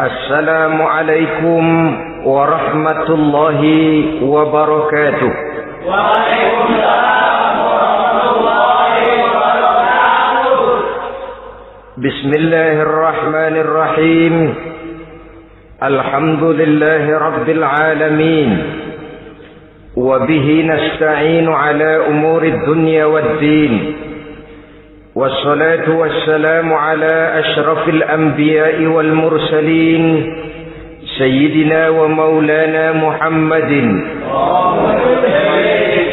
السلام عليكم ورحمة الله وبركاته. وعليكم السلام ورحمة الله وبركاته بسم الله الرحمن الرحيم. الحمد لله رب العالمين. وبه نستعين على أمور الدنيا والدين. والصلاة والسلام على أشرف الأنبياء والمرسلين سيدنا ومولانا محمد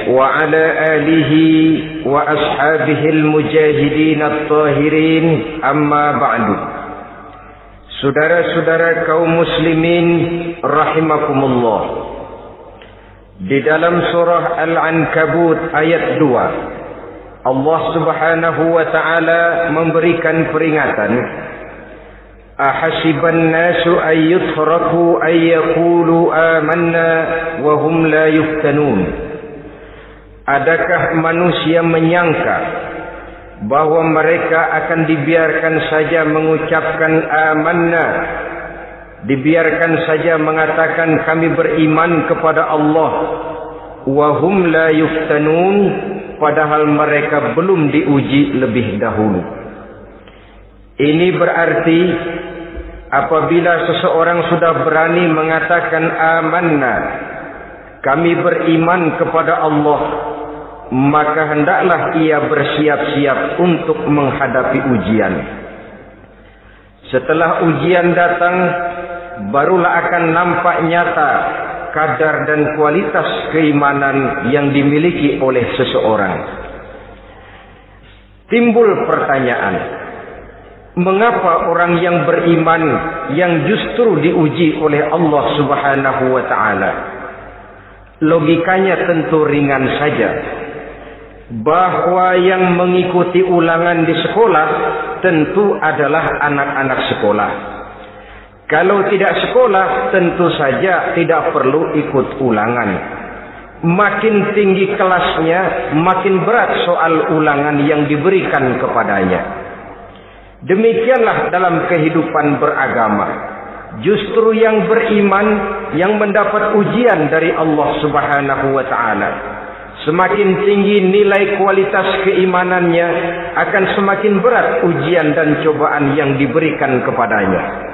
وعلى آله وأصحابه المجاهدين الطاهرين. أما بعد Saudara-saudara kaum muslimin rahimakumullah Di dalam surah Al-Ankabut ayat 2 Allah Subhanahu wa taala memberikan peringatan Ahasiban nasu ay yutraku ay yaqulu amanna wa hum la yuftanun. Adakah manusia menyangka bahwa mereka akan dibiarkan saja mengucapkan amanna dibiarkan saja mengatakan kami beriman kepada Allah wa hum la yuftanun padahal mereka belum diuji lebih dahulu ini berarti apabila seseorang sudah berani mengatakan amanna kami beriman kepada Allah maka hendaklah ia bersiap-siap untuk menghadapi ujian. Setelah ujian datang, barulah akan nampak nyata kadar dan kualitas keimanan yang dimiliki oleh seseorang. Timbul pertanyaan, mengapa orang yang beriman yang justru diuji oleh Allah Subhanahu wa taala? Logikanya tentu ringan saja bahwa yang mengikuti ulangan di sekolah tentu adalah anak-anak sekolah. Kalau tidak sekolah tentu saja tidak perlu ikut ulangan. Makin tinggi kelasnya, makin berat soal ulangan yang diberikan kepadanya. Demikianlah dalam kehidupan beragama. Justru yang beriman yang mendapat ujian dari Allah Subhanahu wa taala Semakin tinggi nilai kualitas keimanannya akan semakin berat ujian dan cobaan yang diberikan kepadanya.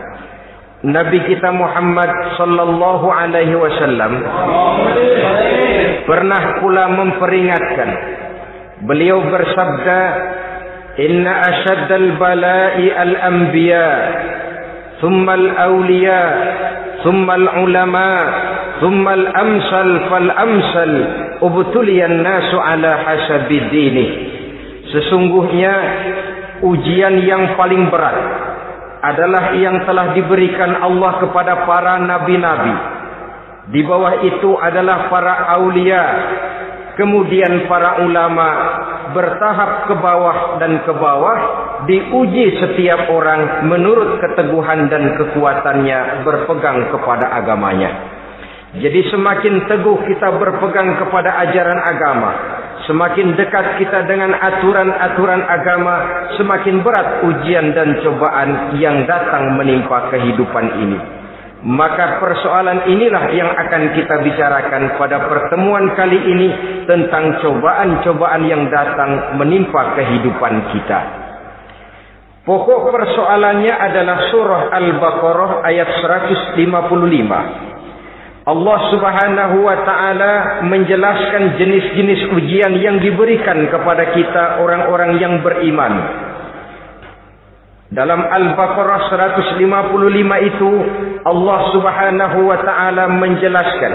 Nabi kita Muhammad sallallahu alaihi wasallam pernah pula memperingatkan. Beliau bersabda, "Inna ashaddal bala'i al-anbiya, thumma al-awliya, thumma al-ulama, thumma al-amsal fal-amsal." ubtuliyan nasu ala hasabi dini. Sesungguhnya ujian yang paling berat adalah yang telah diberikan Allah kepada para nabi-nabi. Di bawah itu adalah para aulia, kemudian para ulama bertahap ke bawah dan ke bawah diuji setiap orang menurut keteguhan dan kekuatannya berpegang kepada agamanya. Jadi semakin teguh kita berpegang kepada ajaran agama, semakin dekat kita dengan aturan-aturan agama, semakin berat ujian dan cobaan yang datang menimpa kehidupan ini. Maka persoalan inilah yang akan kita bicarakan pada pertemuan kali ini tentang cobaan-cobaan yang datang menimpa kehidupan kita. Pokok persoalannya adalah surah Al-Baqarah ayat 155. Allah Subhanahu wa taala menjelaskan jenis-jenis ujian yang diberikan kepada kita orang-orang yang beriman. Dalam Al-Baqarah 155 itu Allah Subhanahu wa taala menjelaskan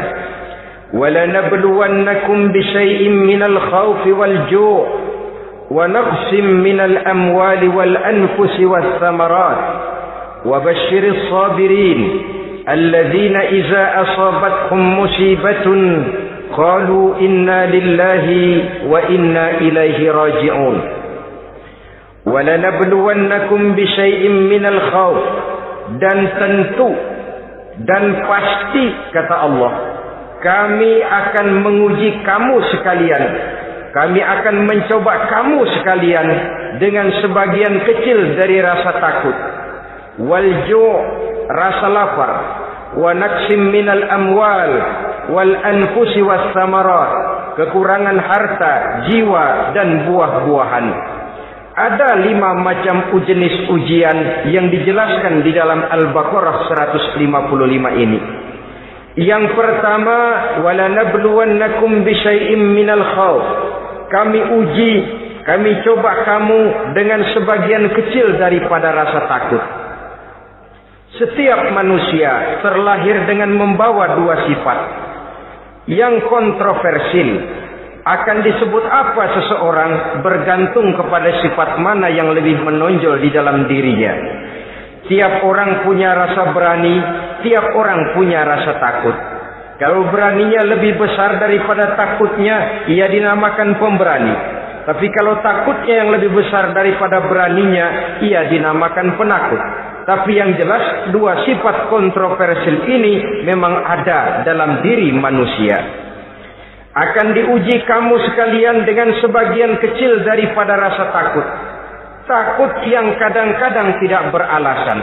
وَلَنَبْلُوَنَّكُمْ بِشَيْءٍ مِنَ الْخَوْفِ وَالْجُوعِ وَنَقْصٍ مِنَ الْأَمْوَالِ وَالْأَنْفُسِ وَالثَّمَرَاتِ وَبَشِّرِ الصَّابِرِينَ alladzina iza asabatkum musibatun qalu inna lillahi wa inna ilaihi raji'un walanabluwannakum bishai'im minal khawf dan tentu dan pasti kata Allah kami akan menguji kamu sekalian. Kami akan mencoba kamu sekalian dengan sebagian kecil dari rasa takut wal rasa lapar, wa naqsim minal amwal wal anfusi was samarat, kekurangan harta, jiwa dan buah-buahan. Ada lima macam jenis ujian yang dijelaskan di dalam Al-Baqarah 155 ini. Yang pertama, wala nabluwannakum bisyai'im minal khawf. Kami uji, kami coba kamu dengan sebagian kecil daripada rasa takut. Setiap manusia terlahir dengan membawa dua sifat. Yang kontroversil akan disebut apa seseorang bergantung kepada sifat mana yang lebih menonjol di dalam dirinya. Tiap orang punya rasa berani, tiap orang punya rasa takut. Kalau beraninya lebih besar daripada takutnya, ia dinamakan pemberani. Tapi kalau takutnya yang lebih besar daripada beraninya, ia dinamakan penakut. Tapi yang jelas dua sifat kontroversial ini memang ada dalam diri manusia. Akan diuji kamu sekalian dengan sebagian kecil daripada rasa takut. Takut yang kadang-kadang tidak beralasan.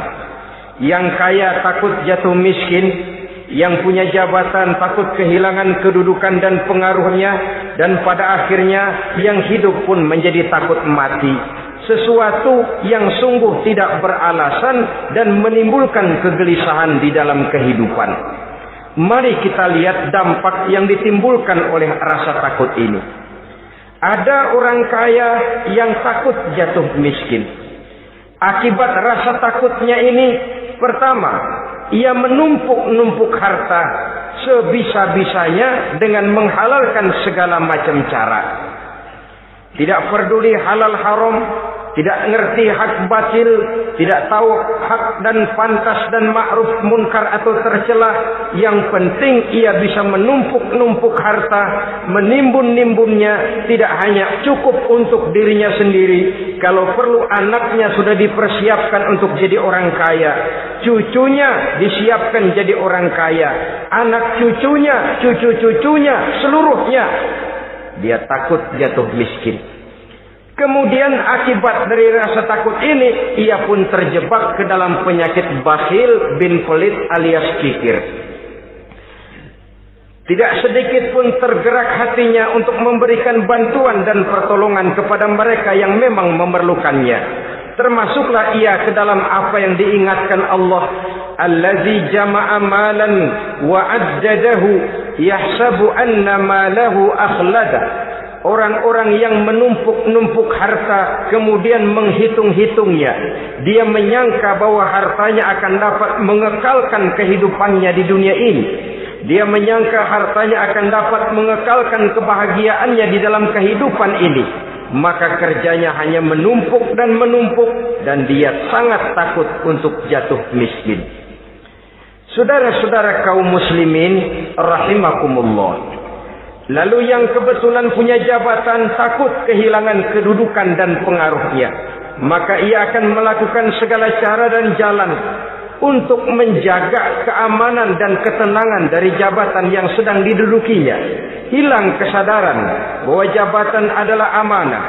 Yang kaya takut jatuh miskin, yang punya jabatan takut kehilangan kedudukan dan pengaruhnya, dan pada akhirnya yang hidup pun menjadi takut mati sesuatu yang sungguh tidak beralasan dan menimbulkan kegelisahan di dalam kehidupan. Mari kita lihat dampak yang ditimbulkan oleh rasa takut ini. Ada orang kaya yang takut jatuh miskin. Akibat rasa takutnya ini, pertama, ia menumpuk-numpuk harta sebisa-bisanya dengan menghalalkan segala macam cara. Tidak peduli halal haram, tidak ngerti hak batil, tidak tahu hak dan pantas dan ma'ruf munkar atau tercela. Yang penting ia bisa menumpuk-numpuk harta, menimbun-nimbunnya, tidak hanya cukup untuk dirinya sendiri. Kalau perlu anaknya sudah dipersiapkan untuk jadi orang kaya. Cucunya disiapkan jadi orang kaya. Anak cucunya, cucu-cucunya, seluruhnya. Dia takut jatuh miskin. Kemudian akibat dari rasa takut ini, ia pun terjebak ke dalam penyakit bakhil bin pelit alias kikir. Tidak sedikit pun tergerak hatinya untuk memberikan bantuan dan pertolongan kepada mereka yang memang memerlukannya. Termasuklah ia ke dalam apa yang diingatkan Allah. Allazi jama'a malan wa addadahu yahsabu anna malahu akhlada orang-orang yang menumpuk-numpuk harta kemudian menghitung-hitungnya. Dia menyangka bahwa hartanya akan dapat mengekalkan kehidupannya di dunia ini. Dia menyangka hartanya akan dapat mengekalkan kebahagiaannya di dalam kehidupan ini. Maka kerjanya hanya menumpuk dan menumpuk dan dia sangat takut untuk jatuh miskin. Saudara-saudara kaum muslimin rahimakumullah. Lalu yang kebetulan punya jabatan takut kehilangan kedudukan dan pengaruhnya. Maka ia akan melakukan segala cara dan jalan untuk menjaga keamanan dan ketenangan dari jabatan yang sedang didudukinya. Hilang kesadaran bahwa jabatan adalah amanah.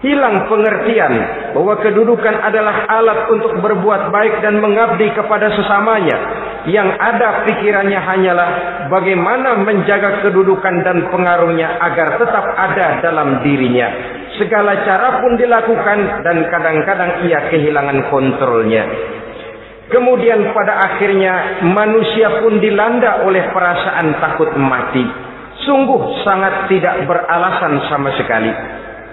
Hilang pengertian bahwa kedudukan adalah alat untuk berbuat baik dan mengabdi kepada sesamanya yang ada pikirannya hanyalah bagaimana menjaga kedudukan dan pengaruhnya agar tetap ada dalam dirinya. Segala cara pun dilakukan dan kadang-kadang ia kehilangan kontrolnya. Kemudian pada akhirnya manusia pun dilanda oleh perasaan takut mati. Sungguh sangat tidak beralasan sama sekali.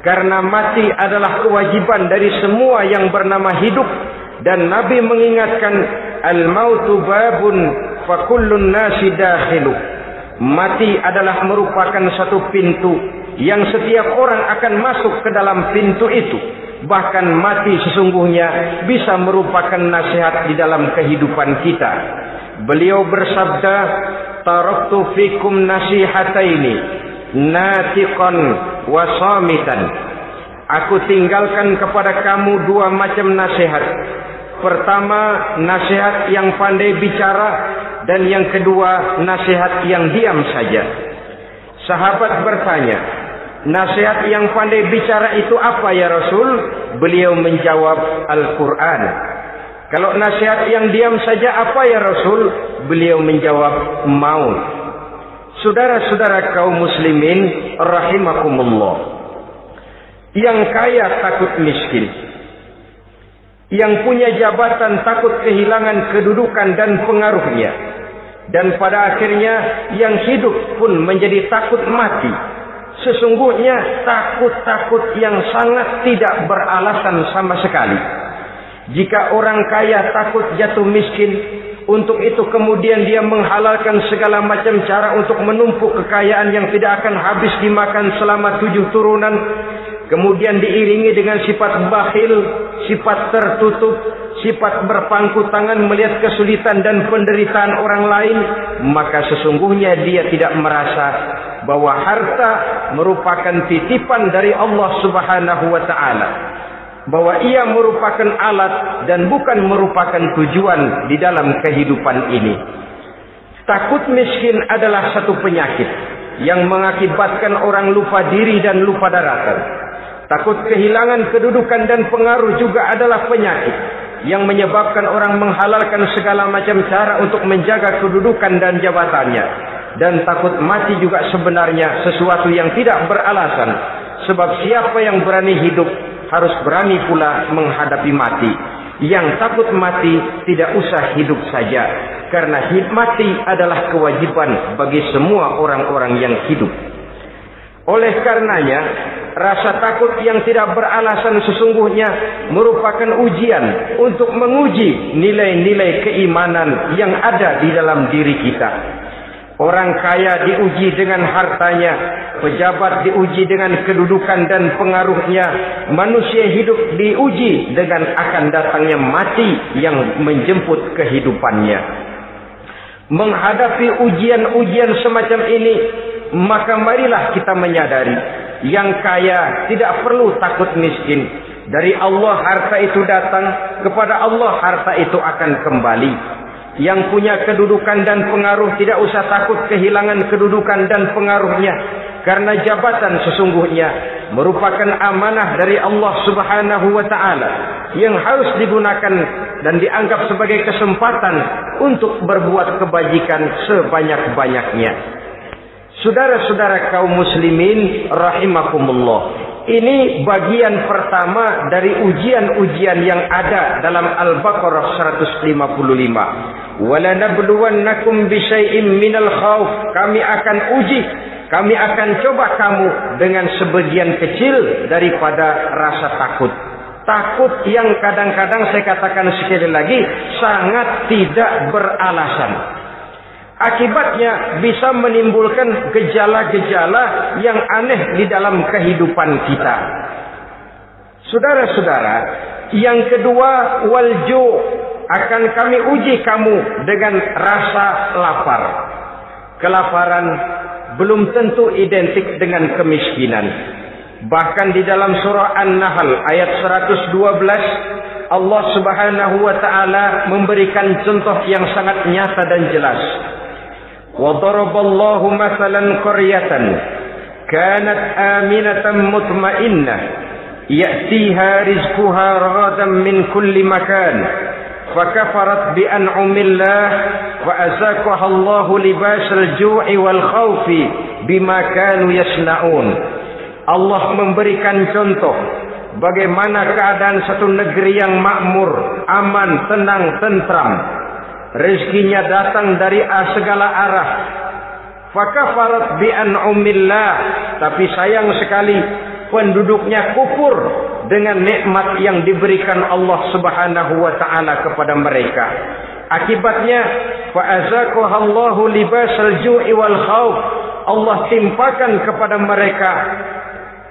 Karena mati adalah kewajiban dari semua yang bernama hidup dan Nabi mengingatkan al-mautu babun fa kullun nasi dakhilu. Mati adalah merupakan satu pintu yang setiap orang akan masuk ke dalam pintu itu. Bahkan mati sesungguhnya bisa merupakan nasihat di dalam kehidupan kita. Beliau bersabda, "Taraktu fikum nasihataini, natiqan wa samitan." Aku tinggalkan kepada kamu dua macam nasihat Pertama, nasihat yang pandai bicara dan yang kedua, nasihat yang diam saja. Sahabat bertanya, nasihat yang pandai bicara itu apa ya Rasul? Beliau menjawab Al-Quran. Kalau nasihat yang diam saja apa ya Rasul? Beliau menjawab, mau. Saudara-saudara kaum muslimin rahimakumullah. Yang kaya takut miskin. Yang punya jabatan takut kehilangan kedudukan dan pengaruhnya. Dan pada akhirnya yang hidup pun menjadi takut mati. Sesungguhnya takut-takut yang sangat tidak beralasan sama sekali. Jika orang kaya takut jatuh miskin, untuk itu kemudian dia menghalalkan segala macam cara untuk menumpuk kekayaan yang tidak akan habis dimakan selama tujuh turunan. Kemudian diiringi dengan sifat bakhil, sifat tertutup, sifat berpangku tangan melihat kesulitan dan penderitaan orang lain. Maka sesungguhnya dia tidak merasa bahwa harta merupakan titipan dari Allah subhanahu wa ta'ala bahwa ia merupakan alat dan bukan merupakan tujuan di dalam kehidupan ini. Takut miskin adalah satu penyakit yang mengakibatkan orang lupa diri dan lupa daratan. Takut kehilangan kedudukan dan pengaruh juga adalah penyakit yang menyebabkan orang menghalalkan segala macam cara untuk menjaga kedudukan dan jabatannya. Dan takut mati juga sebenarnya sesuatu yang tidak beralasan. Sebab siapa yang berani hidup harus berani pula menghadapi mati. Yang takut mati tidak usah hidup saja. Karena hidup mati adalah kewajiban bagi semua orang-orang yang hidup. Oleh karenanya, rasa takut yang tidak beralasan sesungguhnya merupakan ujian untuk menguji nilai-nilai keimanan yang ada di dalam diri kita. Orang kaya diuji dengan hartanya, pejabat diuji dengan kedudukan dan pengaruhnya, manusia hidup diuji dengan akan datangnya mati yang menjemput kehidupannya. Menghadapi ujian-ujian semacam ini, maka marilah kita menyadari, yang kaya tidak perlu takut miskin. Dari Allah harta itu datang, kepada Allah harta itu akan kembali yang punya kedudukan dan pengaruh tidak usah takut kehilangan kedudukan dan pengaruhnya karena jabatan sesungguhnya merupakan amanah dari Allah Subhanahu wa taala yang harus digunakan dan dianggap sebagai kesempatan untuk berbuat kebajikan sebanyak-banyaknya. Saudara-saudara kaum muslimin rahimakumullah. Ini bagian pertama dari ujian-ujian yang ada dalam Al-Baqarah 155. Walanabluwannakum bisyai'im minal khauf. Kami akan uji, kami akan coba kamu dengan sebagian kecil daripada rasa takut. Takut yang kadang-kadang saya katakan sekali lagi sangat tidak beralasan. Akibatnya bisa menimbulkan gejala-gejala yang aneh di dalam kehidupan kita. Saudara-saudara, yang kedua walju akan kami uji kamu dengan rasa lapar. Kelaparan belum tentu identik dengan kemiskinan. Bahkan di dalam surah An-Nahl ayat 112 Allah Subhanahu wa taala memberikan contoh yang sangat nyata dan jelas. وضرب الله مثلا قرية كانت آمنة مطمئنة يأتيها رزقها رغدا من كل مكان فكفرت بأنعم الله وأزاكها الله لباس الجوع والخوف بما كانوا يصنعون Allah memberikan contoh bagaimana keadaan satu negeri yang makmur, aman, tenang, tentram rezekinya datang dari segala arah. Fakafarat bi an'umillah, tapi sayang sekali penduduknya kufur dengan nikmat yang diberikan Allah Subhanahu wa taala kepada mereka. Akibatnya fa azaqahallahu libasal ju'i wal khauf. Allah timpakan kepada mereka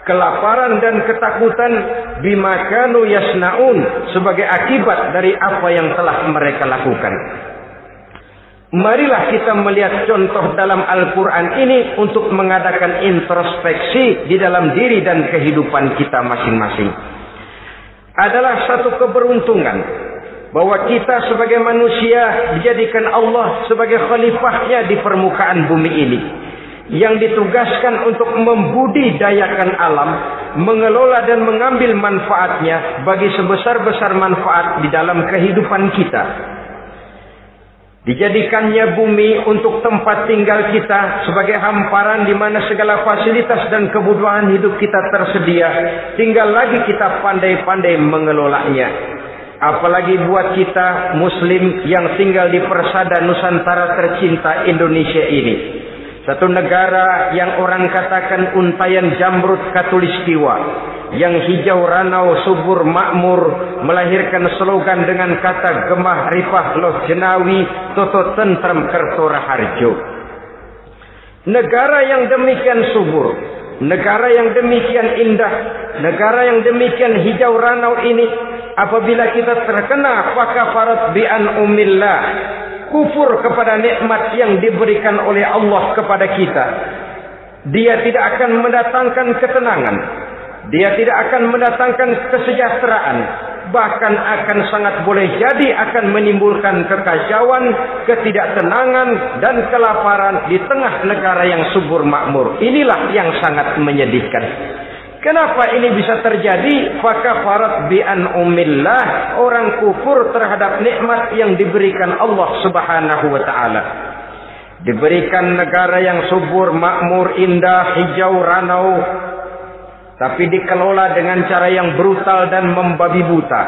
kelaparan dan ketakutan bima kanu yasnaun sebagai akibat dari apa yang telah mereka lakukan. Marilah kita melihat contoh dalam Al-Quran ini untuk mengadakan introspeksi di dalam diri dan kehidupan kita masing-masing. Adalah satu keberuntungan bahwa kita sebagai manusia dijadikan Allah sebagai khalifahnya di permukaan bumi ini. Yang ditugaskan untuk membudidayakan alam mengelola dan mengambil manfaatnya bagi sebesar-besar manfaat di dalam kehidupan kita. Dijadikannya bumi untuk tempat tinggal kita sebagai hamparan di mana segala fasilitas dan kebutuhan hidup kita tersedia. Tinggal lagi kita pandai-pandai mengelolanya. Apalagi buat kita muslim yang tinggal di persada Nusantara tercinta Indonesia ini. Satu negara yang orang katakan untayan jamrut katulistiwa yang hijau ranau subur makmur melahirkan slogan dengan kata gemah rifah loh jenawi toto tentrem kertora harjo. Negara yang demikian subur, negara yang demikian indah, negara yang demikian hijau ranau ini apabila kita terkena fakafarat bi an umillah kufur kepada nikmat yang diberikan oleh Allah kepada kita dia tidak akan mendatangkan ketenangan dia tidak akan mendatangkan kesejahteraan. Bahkan akan sangat boleh jadi akan menimbulkan kekacauan, ketidaktenangan, dan kelaparan di tengah negara yang subur makmur. Inilah yang sangat menyedihkan. Kenapa ini bisa terjadi? Fakafarat bi'an umillah. Orang kufur terhadap nikmat yang diberikan Allah subhanahu wa ta'ala. Diberikan negara yang subur, makmur, indah, hijau, ranau, tapi dikelola dengan cara yang brutal dan membabi buta.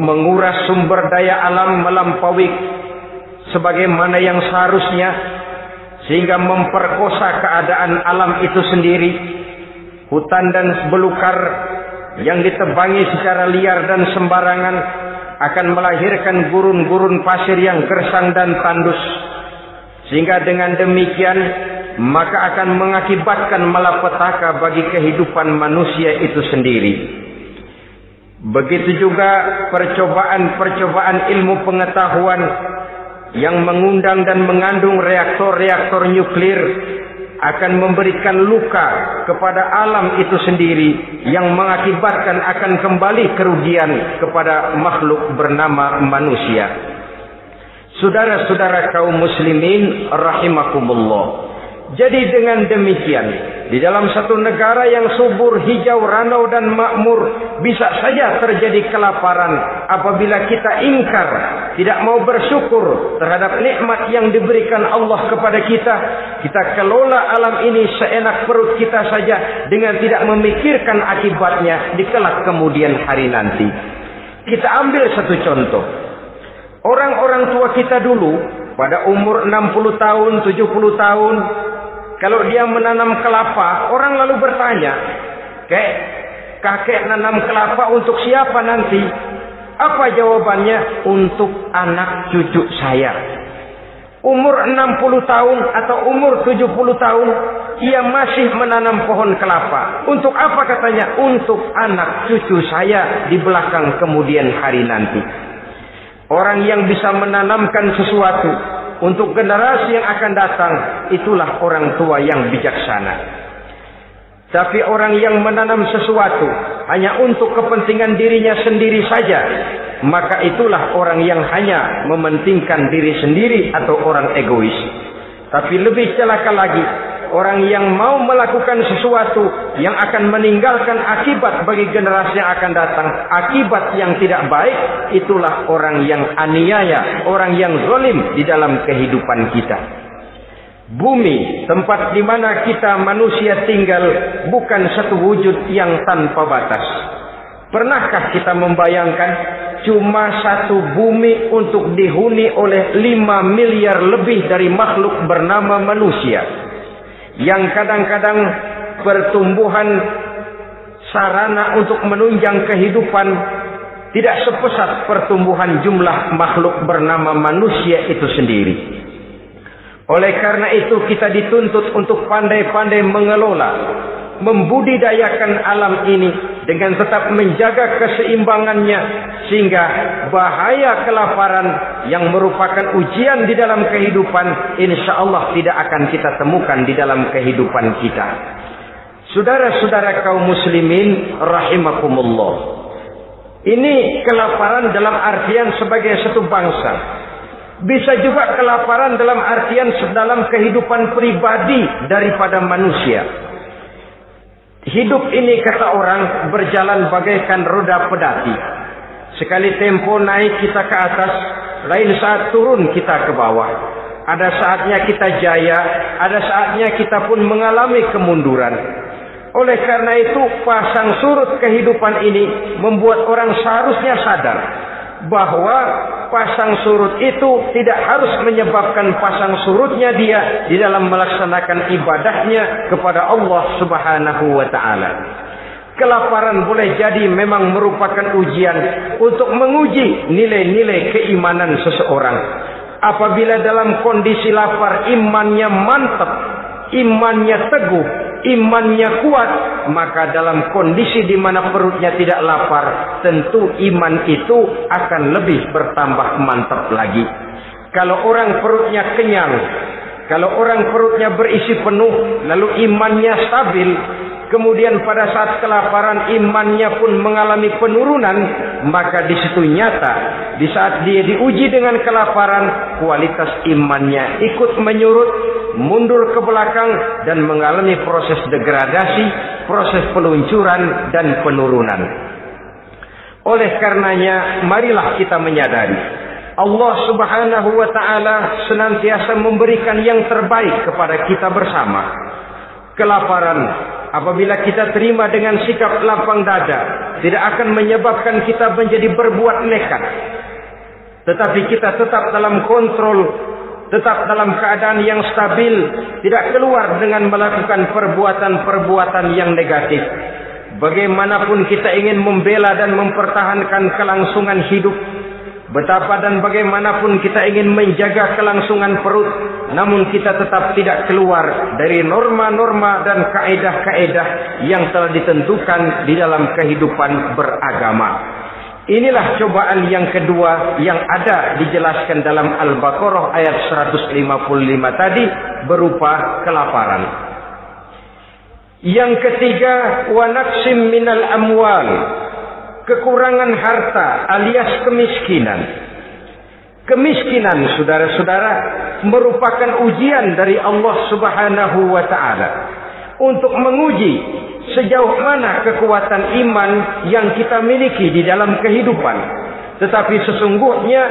Menguras sumber daya alam melampaui sebagaimana yang seharusnya sehingga memperkosa keadaan alam itu sendiri. Hutan dan belukar yang ditebangi secara liar dan sembarangan akan melahirkan gurun-gurun pasir yang gersang dan tandus. Sehingga dengan demikian maka akan mengakibatkan malapetaka bagi kehidupan manusia itu sendiri. Begitu juga percobaan-percobaan ilmu pengetahuan yang mengundang dan mengandung reaktor-reaktor nuklir akan memberikan luka kepada alam itu sendiri yang mengakibatkan akan kembali kerugian kepada makhluk bernama manusia. Saudara-saudara kaum muslimin rahimakumullah. Jadi dengan demikian, di dalam satu negara yang subur, hijau, ranau dan makmur, bisa saja terjadi kelaparan apabila kita ingkar, tidak mau bersyukur terhadap nikmat yang diberikan Allah kepada kita. Kita kelola alam ini seenak perut kita saja dengan tidak memikirkan akibatnya di kelak kemudian hari nanti. Kita ambil satu contoh. Orang-orang tua kita dulu pada umur 60 tahun, 70 tahun, kalau dia menanam kelapa, orang lalu bertanya, "Kek, kakek nanam kelapa untuk siapa nanti?" Apa jawabannya? Untuk anak cucu saya. Umur 60 tahun atau umur 70 tahun, ia masih menanam pohon kelapa. Untuk apa katanya? Untuk anak cucu saya di belakang kemudian hari nanti. Orang yang bisa menanamkan sesuatu untuk generasi yang akan datang itulah orang tua yang bijaksana. Tapi orang yang menanam sesuatu hanya untuk kepentingan dirinya sendiri saja, maka itulah orang yang hanya mementingkan diri sendiri atau orang egois. Tapi lebih celaka lagi, orang yang mau melakukan sesuatu yang akan meninggalkan akibat bagi generasi yang akan datang, akibat yang tidak baik, itulah orang yang aniaya, orang yang zalim di dalam kehidupan kita. Bumi, tempat di mana kita manusia tinggal, bukan satu wujud yang tanpa batas. Pernahkah kita membayangkan cuma satu bumi untuk dihuni oleh lima miliar lebih dari makhluk bernama manusia? Yang kadang-kadang pertumbuhan sarana untuk menunjang kehidupan tidak sepesat pertumbuhan jumlah makhluk bernama manusia itu sendiri. Oleh karena itu kita dituntut untuk pandai-pandai mengelola, membudidayakan alam ini dengan tetap menjaga keseimbangannya sehingga bahaya kelaparan yang merupakan ujian di dalam kehidupan insya Allah tidak akan kita temukan di dalam kehidupan kita. Saudara-saudara kaum muslimin rahimakumullah. Ini kelaparan dalam artian sebagai satu bangsa. Bisa juga kelaparan dalam artian dalam kehidupan pribadi daripada manusia. Hidup ini kata orang berjalan bagaikan roda pedati. Sekali tempo naik kita ke atas, lain saat turun kita ke bawah. Ada saatnya kita jaya, ada saatnya kita pun mengalami kemunduran. Oleh karena itu, pasang surut kehidupan ini membuat orang seharusnya sadar bahwa pasang surut itu tidak harus menyebabkan pasang surutnya dia di dalam melaksanakan ibadahnya kepada Allah Subhanahu wa taala. Kelaparan boleh jadi memang merupakan ujian untuk menguji nilai-nilai keimanan seseorang. Apabila dalam kondisi lapar imannya mantap, imannya teguh, imannya kuat, maka dalam kondisi di mana perutnya tidak lapar, tentu iman itu akan lebih bertambah mantap lagi. Kalau orang perutnya kenyang, kalau orang perutnya berisi penuh, lalu imannya stabil, kemudian pada saat kelaparan imannya pun mengalami penurunan, maka di situ nyata di saat dia diuji dengan kelaparan, kualitas imannya ikut menyurut, mundur ke belakang dan mengalami proses degradasi, proses peluncuran dan penurunan. Oleh karenanya, marilah kita menyadari Allah Subhanahu wa taala senantiasa memberikan yang terbaik kepada kita bersama. Kelaparan apabila kita terima dengan sikap lapang dada tidak akan menyebabkan kita menjadi berbuat nekat. Tetapi kita tetap dalam kontrol tetap dalam keadaan yang stabil tidak keluar dengan melakukan perbuatan-perbuatan yang negatif. Bagaimanapun kita ingin membela dan mempertahankan kelangsungan hidup Betapa dan bagaimanapun kita ingin menjaga kelangsungan perut, namun kita tetap tidak keluar dari norma-norma dan kaedah-kaedah yang telah ditentukan di dalam kehidupan beragama. Inilah cobaan yang kedua yang ada dijelaskan dalam Al-Baqarah ayat 155 tadi berupa kelaparan. Yang ketiga, wa naqsim minal amwal kekurangan harta alias kemiskinan. Kemiskinan saudara-saudara merupakan ujian dari Allah Subhanahu wa taala untuk menguji sejauh mana kekuatan iman yang kita miliki di dalam kehidupan. Tetapi sesungguhnya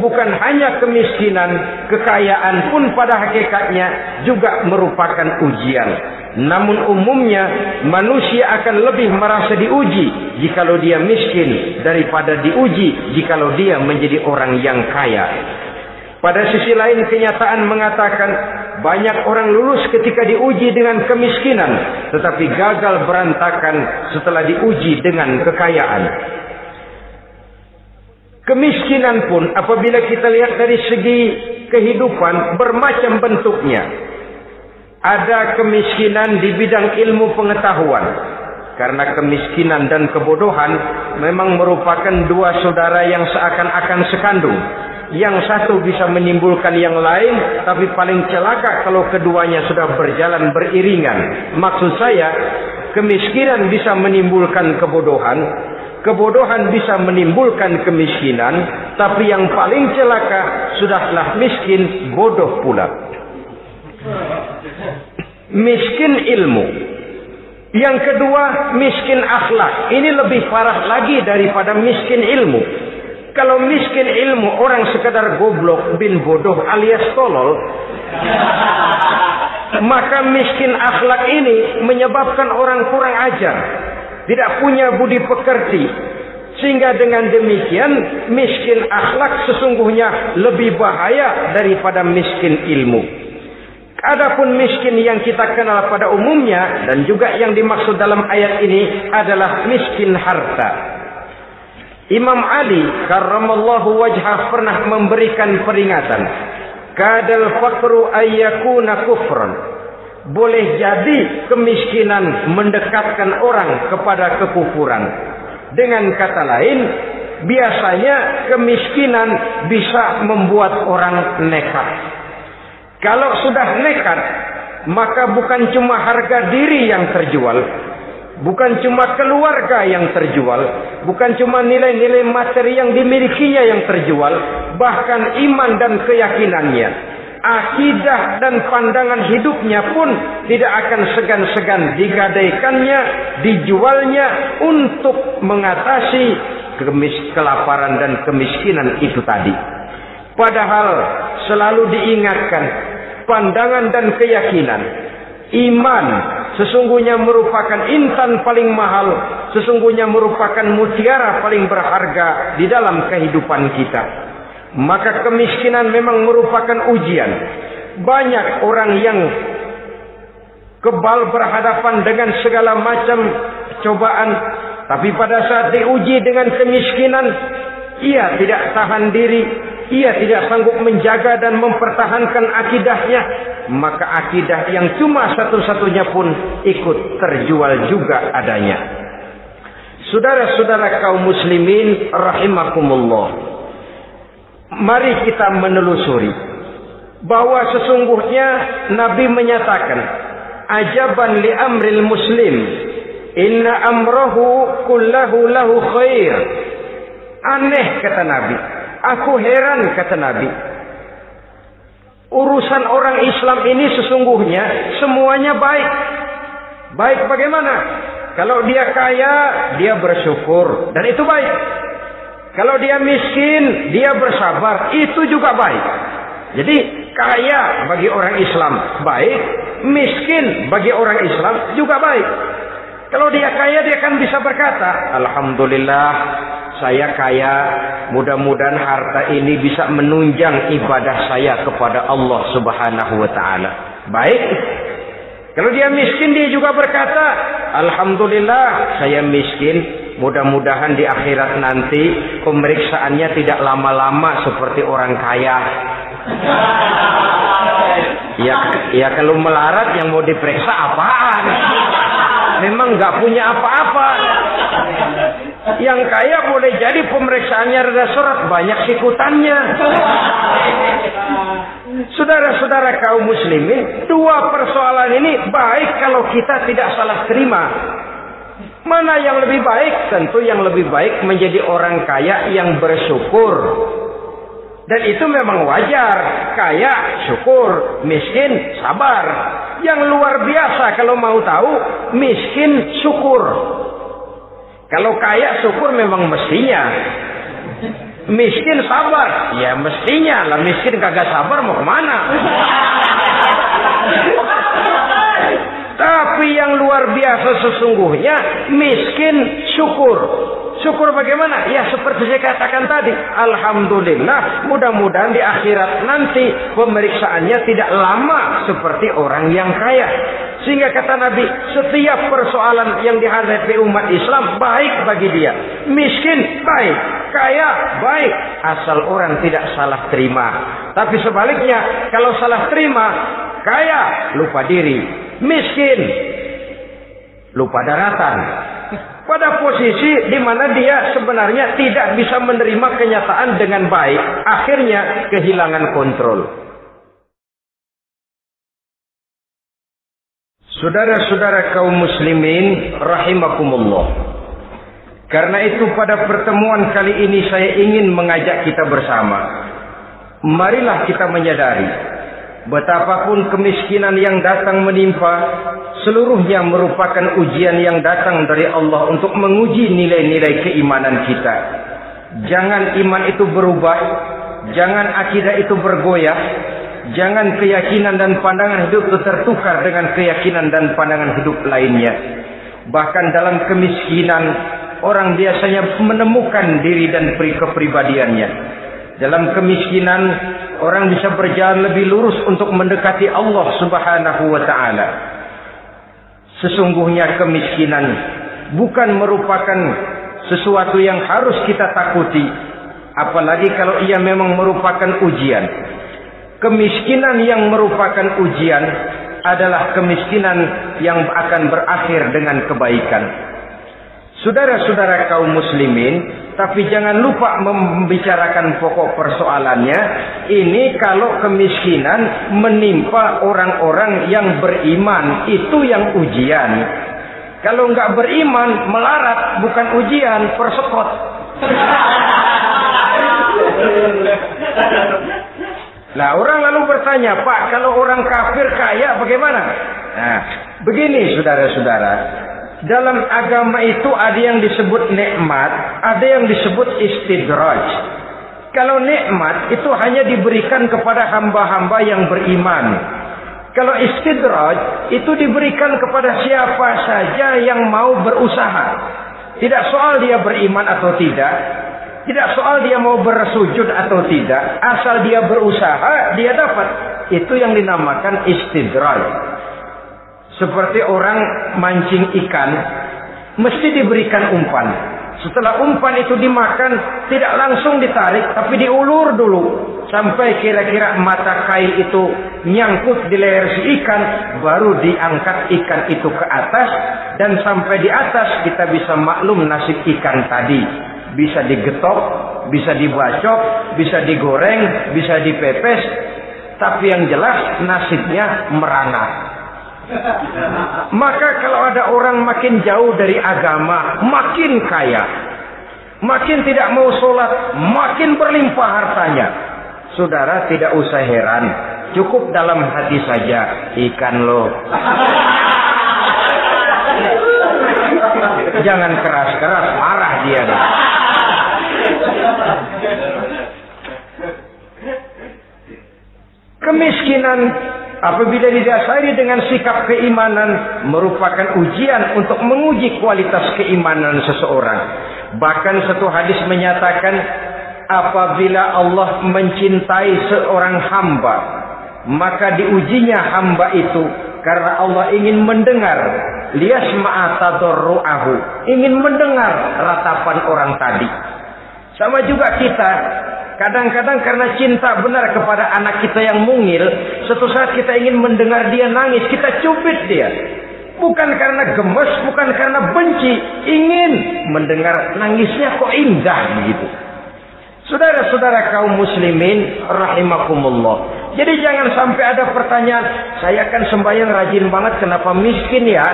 bukan hanya kemiskinan, kekayaan pun pada hakikatnya juga merupakan ujian. Namun umumnya manusia akan lebih merasa diuji jikalau dia miskin daripada diuji jikalau dia menjadi orang yang kaya. Pada sisi lain kenyataan mengatakan banyak orang lulus ketika diuji dengan kemiskinan tetapi gagal berantakan setelah diuji dengan kekayaan. Kemiskinan pun apabila kita lihat dari segi kehidupan bermacam bentuknya. Ada kemiskinan di bidang ilmu pengetahuan. Karena kemiskinan dan kebodohan memang merupakan dua saudara yang seakan-akan sekandung. Yang satu bisa menimbulkan yang lain, tapi paling celaka kalau keduanya sudah berjalan beriringan. Maksud saya, kemiskinan bisa menimbulkan kebodohan, kebodohan bisa menimbulkan kemiskinan, tapi yang paling celaka sudahlah miskin, bodoh pula miskin ilmu. Yang kedua, miskin akhlak. Ini lebih parah lagi daripada miskin ilmu. Kalau miskin ilmu orang sekadar goblok bin bodoh alias tolol, maka miskin akhlak ini menyebabkan orang kurang ajar, tidak punya budi pekerti, sehingga dengan demikian miskin akhlak sesungguhnya lebih bahaya daripada miskin ilmu. Adapun miskin yang kita kenal pada umumnya dan juga yang dimaksud dalam ayat ini adalah miskin harta. Imam Ali karramallahu wajhah pernah memberikan peringatan. Kadal fakru ayyakuna kufran. Boleh jadi kemiskinan mendekatkan orang kepada kekufuran. Dengan kata lain, biasanya kemiskinan bisa membuat orang nekat. Kalau sudah nekat, maka bukan cuma harga diri yang terjual, bukan cuma keluarga yang terjual, bukan cuma nilai-nilai materi yang dimilikinya yang terjual, bahkan iman dan keyakinannya. akidah dan pandangan hidupnya pun tidak akan segan-segan digadaikannya, dijualnya untuk mengatasi kemis kelaparan dan kemiskinan itu tadi. Padahal selalu diingatkan pandangan dan keyakinan iman sesungguhnya merupakan intan paling mahal, sesungguhnya merupakan mutiara paling berharga di dalam kehidupan kita. Maka kemiskinan memang merupakan ujian. Banyak orang yang kebal berhadapan dengan segala macam cobaan. Tapi pada saat diuji dengan kemiskinan, ia tidak tahan diri. Ia tidak sanggup menjaga dan mempertahankan akidahnya. Maka akidah yang cuma satu-satunya pun ikut terjual juga adanya. Saudara-saudara kaum muslimin rahimakumullah mari kita menelusuri bahwa sesungguhnya Nabi menyatakan ajaban li amril muslim inna amrahu kullahu lahu khair aneh kata Nabi. Aku heran kata Nabi. Urusan orang Islam ini sesungguhnya semuanya baik. Baik bagaimana? Kalau dia kaya dia bersyukur. Dan itu baik. Kalau dia miskin, dia bersabar, itu juga baik. Jadi kaya bagi orang Islam baik, miskin bagi orang Islam juga baik. Kalau dia kaya dia kan bisa berkata, Alhamdulillah saya kaya, mudah-mudahan harta ini bisa menunjang ibadah saya kepada Allah Subhanahu wa taala. Baik. Kalau dia miskin dia juga berkata, Alhamdulillah saya miskin, Mudah-mudahan di akhirat nanti pemeriksaannya tidak lama-lama seperti orang kaya. Ya, ya kalau melarat yang mau diperiksa apaan? Memang nggak punya apa-apa. Yang kaya boleh jadi pemeriksaannya rada surat banyak sikutannya. Saudara-saudara kaum muslimin, dua persoalan ini baik kalau kita tidak salah terima. Mana yang lebih baik? Tentu yang lebih baik menjadi orang kaya yang bersyukur. Dan itu memang wajar. Kaya, syukur. Miskin, sabar. Yang luar biasa kalau mau tahu, miskin, syukur. Kalau kaya, syukur memang mestinya. Miskin, sabar. Ya mestinya lah. Miskin kagak sabar mau ke mana? Tapi yang luar biasa sesungguhnya miskin syukur. Syukur bagaimana? Ya seperti saya katakan tadi. Alhamdulillah mudah-mudahan di akhirat nanti pemeriksaannya tidak lama seperti orang yang kaya. Sehingga kata Nabi, setiap persoalan yang dihadapi umat Islam baik bagi dia. Miskin baik, kaya baik. Asal orang tidak salah terima. Tapi sebaliknya, kalau salah terima, kaya lupa diri, miskin, lupa daratan. Pada posisi di mana dia sebenarnya tidak bisa menerima kenyataan dengan baik, akhirnya kehilangan kontrol. Saudara-saudara kaum muslimin rahimakumullah. Karena itu pada pertemuan kali ini saya ingin mengajak kita bersama. Marilah kita menyadari Betapapun kemiskinan yang datang menimpa, seluruhnya merupakan ujian yang datang dari Allah untuk menguji nilai-nilai keimanan kita. Jangan iman itu berubah, jangan akidah itu bergoyah, jangan keyakinan dan pandangan hidup itu tertukar dengan keyakinan dan pandangan hidup lainnya. Bahkan dalam kemiskinan, orang biasanya menemukan diri dan kepribadiannya. Dalam kemiskinan, orang bisa berjalan lebih lurus untuk mendekati Allah Subhanahu wa taala. Sesungguhnya kemiskinan bukan merupakan sesuatu yang harus kita takuti, apalagi kalau ia memang merupakan ujian. Kemiskinan yang merupakan ujian adalah kemiskinan yang akan berakhir dengan kebaikan. Saudara-saudara kaum muslimin, tapi jangan lupa membicarakan pokok persoalannya. Ini kalau kemiskinan menimpa orang-orang yang beriman, itu yang ujian. Kalau nggak beriman, melarat bukan ujian, persekot. Nah orang lalu bertanya, Pak kalau orang kafir kaya bagaimana? Nah begini saudara-saudara. Dalam agama itu ada yang disebut nikmat, ada yang disebut istidraj. Kalau nikmat itu hanya diberikan kepada hamba-hamba yang beriman. Kalau istidraj itu diberikan kepada siapa saja yang mau berusaha. Tidak soal dia beriman atau tidak, tidak soal dia mau bersujud atau tidak, asal dia berusaha, dia dapat. Itu yang dinamakan istidraj. Seperti orang mancing ikan, mesti diberikan umpan. Setelah umpan itu dimakan, tidak langsung ditarik, tapi diulur dulu. Sampai kira-kira mata kail itu nyangkut di leher si ikan, baru diangkat ikan itu ke atas, dan sampai di atas kita bisa maklum nasib ikan tadi. Bisa digetok, bisa dibacok, bisa digoreng, bisa dipepes, tapi yang jelas nasibnya merana. Maka kalau ada orang makin jauh dari agama, makin kaya, makin tidak mau sholat, makin berlimpah hartanya. Saudara tidak usah heran, cukup dalam hati saja ikan lo. Jangan keras-keras, marah dia. Kemiskinan apabila didasari dengan sikap keimanan merupakan ujian untuk menguji kualitas keimanan seseorang. Bahkan satu hadis menyatakan apabila Allah mencintai seorang hamba, maka diujinya hamba itu karena Allah ingin mendengar liyasma'a tadarruahu, ingin mendengar ratapan orang tadi. Sama juga kita Kadang-kadang karena cinta benar kepada anak kita yang mungil, suatu saat kita ingin mendengar dia nangis, kita cubit dia. Bukan karena gemes, bukan karena benci, ingin mendengar nangisnya kok indah begitu. Saudara-saudara kaum muslimin rahimakumullah. Jadi jangan sampai ada pertanyaan, saya kan sembahyang rajin banget kenapa miskin ya?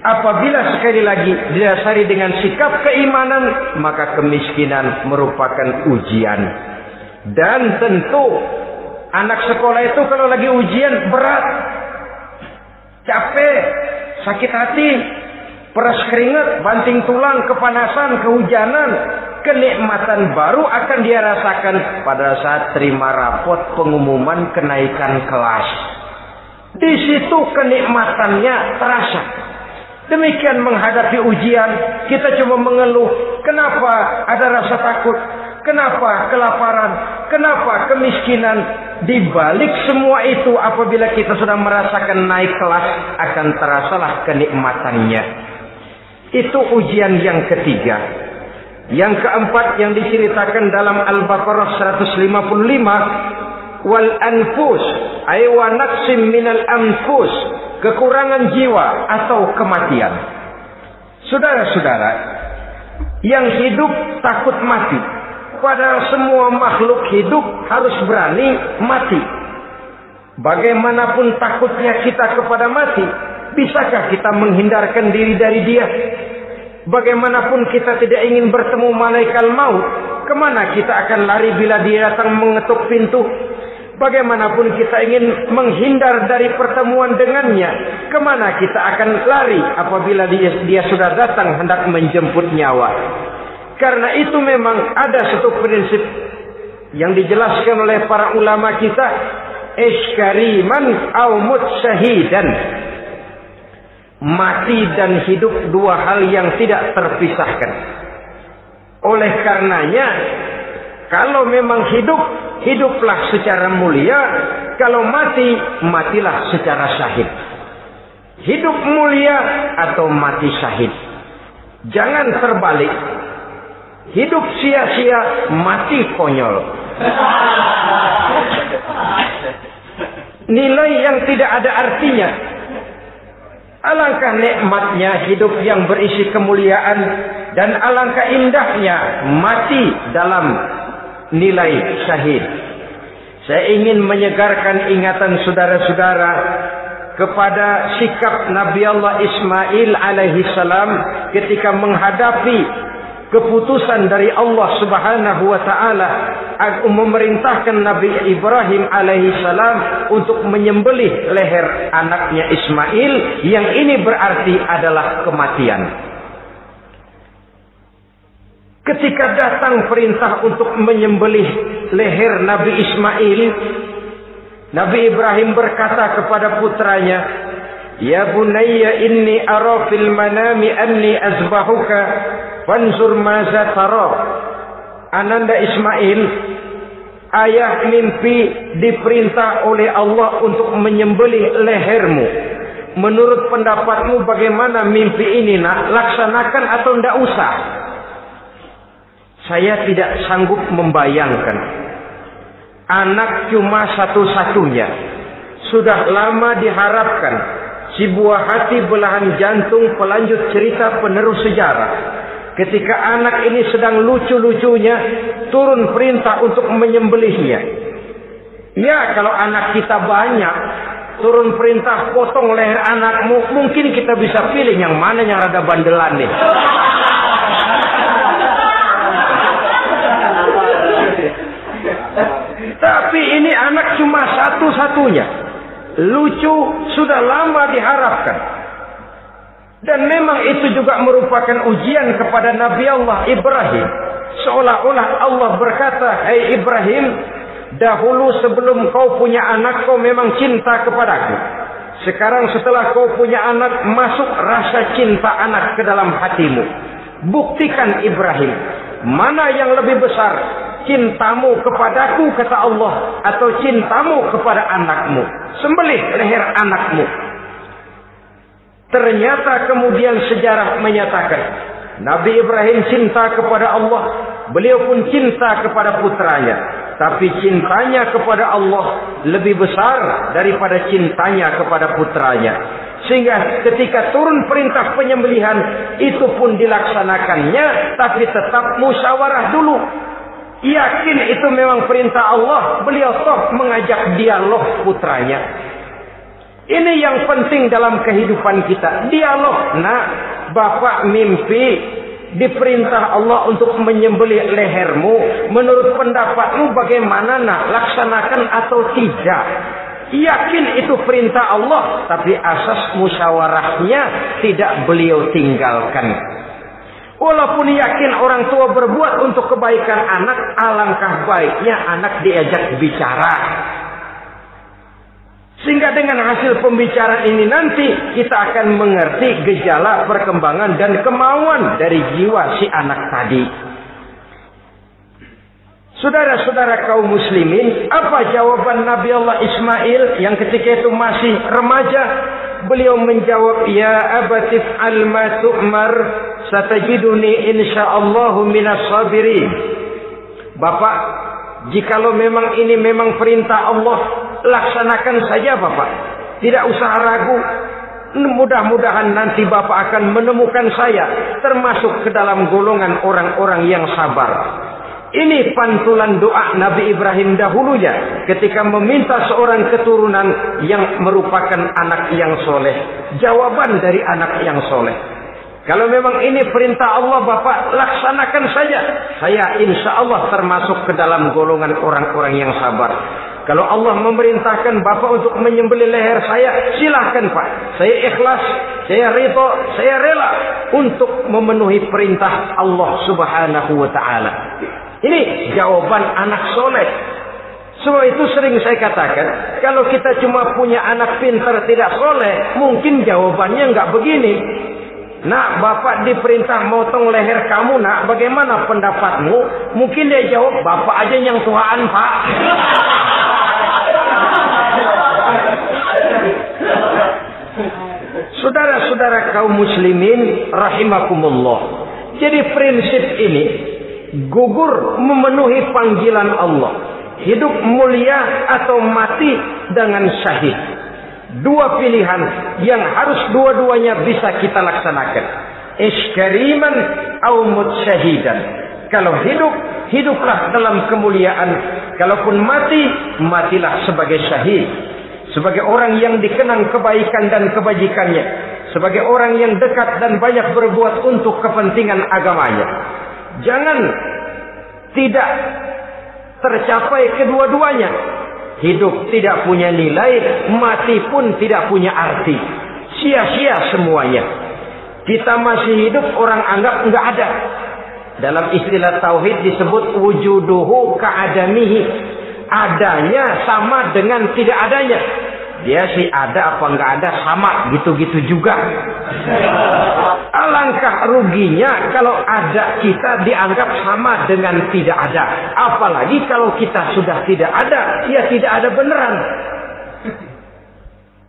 Apabila sekali lagi didasari dengan sikap keimanan, maka kemiskinan merupakan ujian. Dan tentu anak sekolah itu kalau lagi ujian berat, capek, sakit hati, peras keringat, banting tulang, kepanasan, kehujanan, kenikmatan baru akan dia rasakan pada saat terima rapot pengumuman kenaikan kelas. Di situ kenikmatannya terasa. Demikian menghadapi ujian, kita cuma mengeluh. Kenapa ada rasa takut? Kenapa kelaparan? Kenapa kemiskinan? Di balik semua itu apabila kita sudah merasakan naik kelas akan terasalah kenikmatannya. Itu ujian yang ketiga. Yang keempat yang diceritakan dalam Al-Baqarah 155 wal anfus ay wa naqsim minal anfus kekurangan jiwa atau kematian. Saudara-saudara, yang hidup takut mati. Padahal semua makhluk hidup harus berani mati. Bagaimanapun takutnya kita kepada mati, bisakah kita menghindarkan diri dari dia? Bagaimanapun kita tidak ingin bertemu malaikat maut, ke mana kita akan lari bila dia datang mengetuk pintu? Bagaimanapun kita ingin menghindar dari pertemuan dengannya, ke mana kita akan lari apabila dia, dia sudah datang hendak menjemput nyawa. Karena itu memang ada satu prinsip yang dijelaskan oleh para ulama kita, iskariman au syahidan. Mati dan hidup dua hal yang tidak terpisahkan. Oleh karenanya, kalau memang hidup hiduplah secara mulia, kalau mati, matilah secara syahid. Hidup mulia atau mati syahid. Jangan terbalik. Hidup sia-sia, mati konyol. Nilai yang tidak ada artinya. Alangkah nikmatnya hidup yang berisi kemuliaan dan alangkah indahnya mati dalam nilai syahid. Saya ingin menyegarkan ingatan saudara-saudara kepada sikap Nabi Allah Ismail alaihi salam ketika menghadapi keputusan dari Allah Subhanahu wa taala memerintahkan Nabi Ibrahim alaihi salam untuk menyembelih leher anaknya Ismail yang ini berarti adalah kematian. Ketika datang perintah untuk menyembelih leher Nabi Ismail, Nabi Ibrahim berkata kepada putranya, "Ya bunayya inni ara fil manami anni azbahuka Fanzur maza taro. Ananda Ismail, ayah mimpi diperintah oleh Allah untuk menyembelih lehermu. Menurut pendapatmu bagaimana mimpi ini nak? Laksanakan atau tidak usah? Saya tidak sanggup membayangkan. Anak cuma satu-satunya. Sudah lama diharapkan. Si buah hati belahan jantung pelanjut cerita penerus sejarah Ketika anak ini sedang lucu-lucunya, turun perintah untuk menyembelihnya. Ya, kalau anak kita banyak, turun perintah potong leher anakmu, mungkin kita bisa pilih yang mana yang rada bandelan nih. Tapi ini anak cuma satu-satunya. Lucu sudah lama diharapkan. Dan memang itu juga merupakan ujian kepada Nabi Allah Ibrahim. Seolah-olah Allah berkata, Hei Ibrahim, dahulu sebelum kau punya anak, kau memang cinta kepadaku. Sekarang setelah kau punya anak, masuk rasa cinta anak ke dalam hatimu. Buktikan Ibrahim, mana yang lebih besar, cintamu kepadaku, kata Allah, atau cintamu kepada anakmu. Sembelih leher anakmu. Ternyata kemudian sejarah menyatakan Nabi Ibrahim cinta kepada Allah, beliau pun cinta kepada putranya. Tapi cintanya kepada Allah lebih besar daripada cintanya kepada putranya. Sehingga ketika turun perintah penyembelihan itu pun dilaksanakannya tapi tetap musyawarah dulu. Yakin itu memang perintah Allah, beliau toh mengajak dialog putranya. Ini yang penting dalam kehidupan kita. Dialog. Nah, Bapak mimpi diperintah Allah untuk menyembelih lehermu. Menurut pendapatmu bagaimana nak? Laksanakan atau tidak? Yakin itu perintah Allah. Tapi asas musyawarahnya tidak beliau tinggalkan. Walaupun yakin orang tua berbuat untuk kebaikan anak, alangkah baiknya anak diajak bicara. Sehingga dengan hasil pembicaraan ini nanti kita akan mengerti gejala perkembangan dan kemauan dari jiwa si anak tadi. Saudara-saudara kaum muslimin, apa jawaban Nabi Allah Ismail yang ketika itu masih remaja? Beliau menjawab, Ya abatif al-ma tu'mar, satajiduni insyaallahu minas sabirin. Bapak, jikalau memang ini memang perintah Allah, laksanakan saja Bapak. Tidak usah ragu. Mudah-mudahan nanti Bapak akan menemukan saya termasuk ke dalam golongan orang-orang yang sabar. Ini pantulan doa Nabi Ibrahim dahulunya ketika meminta seorang keturunan yang merupakan anak yang soleh. Jawaban dari anak yang soleh. Kalau memang ini perintah Allah Bapak laksanakan saja. Saya insya Allah termasuk ke dalam golongan orang-orang yang sabar. Kalau Allah memerintahkan Bapak untuk menyembelih leher saya, silahkan Pak. Saya ikhlas, saya rito, saya rela untuk memenuhi perintah Allah Subhanahu wa taala. Ini jawaban anak soleh. Semua itu sering saya katakan, kalau kita cuma punya anak pintar tidak soleh, mungkin jawabannya nggak begini. Nak, bapak diperintah motong leher kamu, nak. Bagaimana pendapatmu? Mungkin dia jawab, bapak aja yang Tuhan, pak. Saudara-saudara kaum muslimin rahimakumullah. Jadi prinsip ini gugur memenuhi panggilan Allah. Hidup mulia atau mati dengan syahid. Dua pilihan yang harus dua-duanya bisa kita laksanakan. Iskariman atau mutsyahidan. Kalau hidup, hiduplah dalam kemuliaan. Kalaupun mati, matilah sebagai syahid sebagai orang yang dikenang kebaikan dan kebajikannya, sebagai orang yang dekat dan banyak berbuat untuk kepentingan agamanya. Jangan tidak tercapai kedua-duanya. Hidup tidak punya nilai, mati pun tidak punya arti. Sia-sia semuanya. Kita masih hidup, orang anggap enggak ada. Dalam istilah tauhid disebut wujuduhu ka'adamihi. Adanya sama dengan tidak adanya. Dia sih ada apa enggak ada sama gitu-gitu juga. Alangkah ruginya kalau ada kita dianggap sama dengan tidak ada. Apalagi kalau kita sudah tidak ada, ya tidak ada beneran.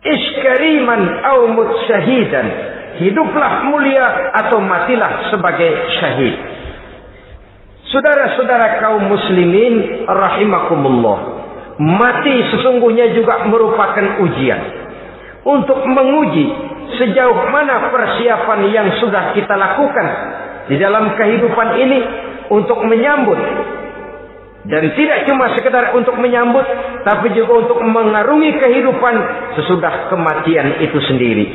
Iskariman au mutsyahidan. Hiduplah mulia atau matilah sebagai syahid. Saudara-saudara kaum muslimin rahimakumullah. Mati sesungguhnya juga merupakan ujian. Untuk menguji sejauh mana persiapan yang sudah kita lakukan di dalam kehidupan ini untuk menyambut. Dan tidak cuma sekedar untuk menyambut tapi juga untuk mengarungi kehidupan sesudah kematian itu sendiri.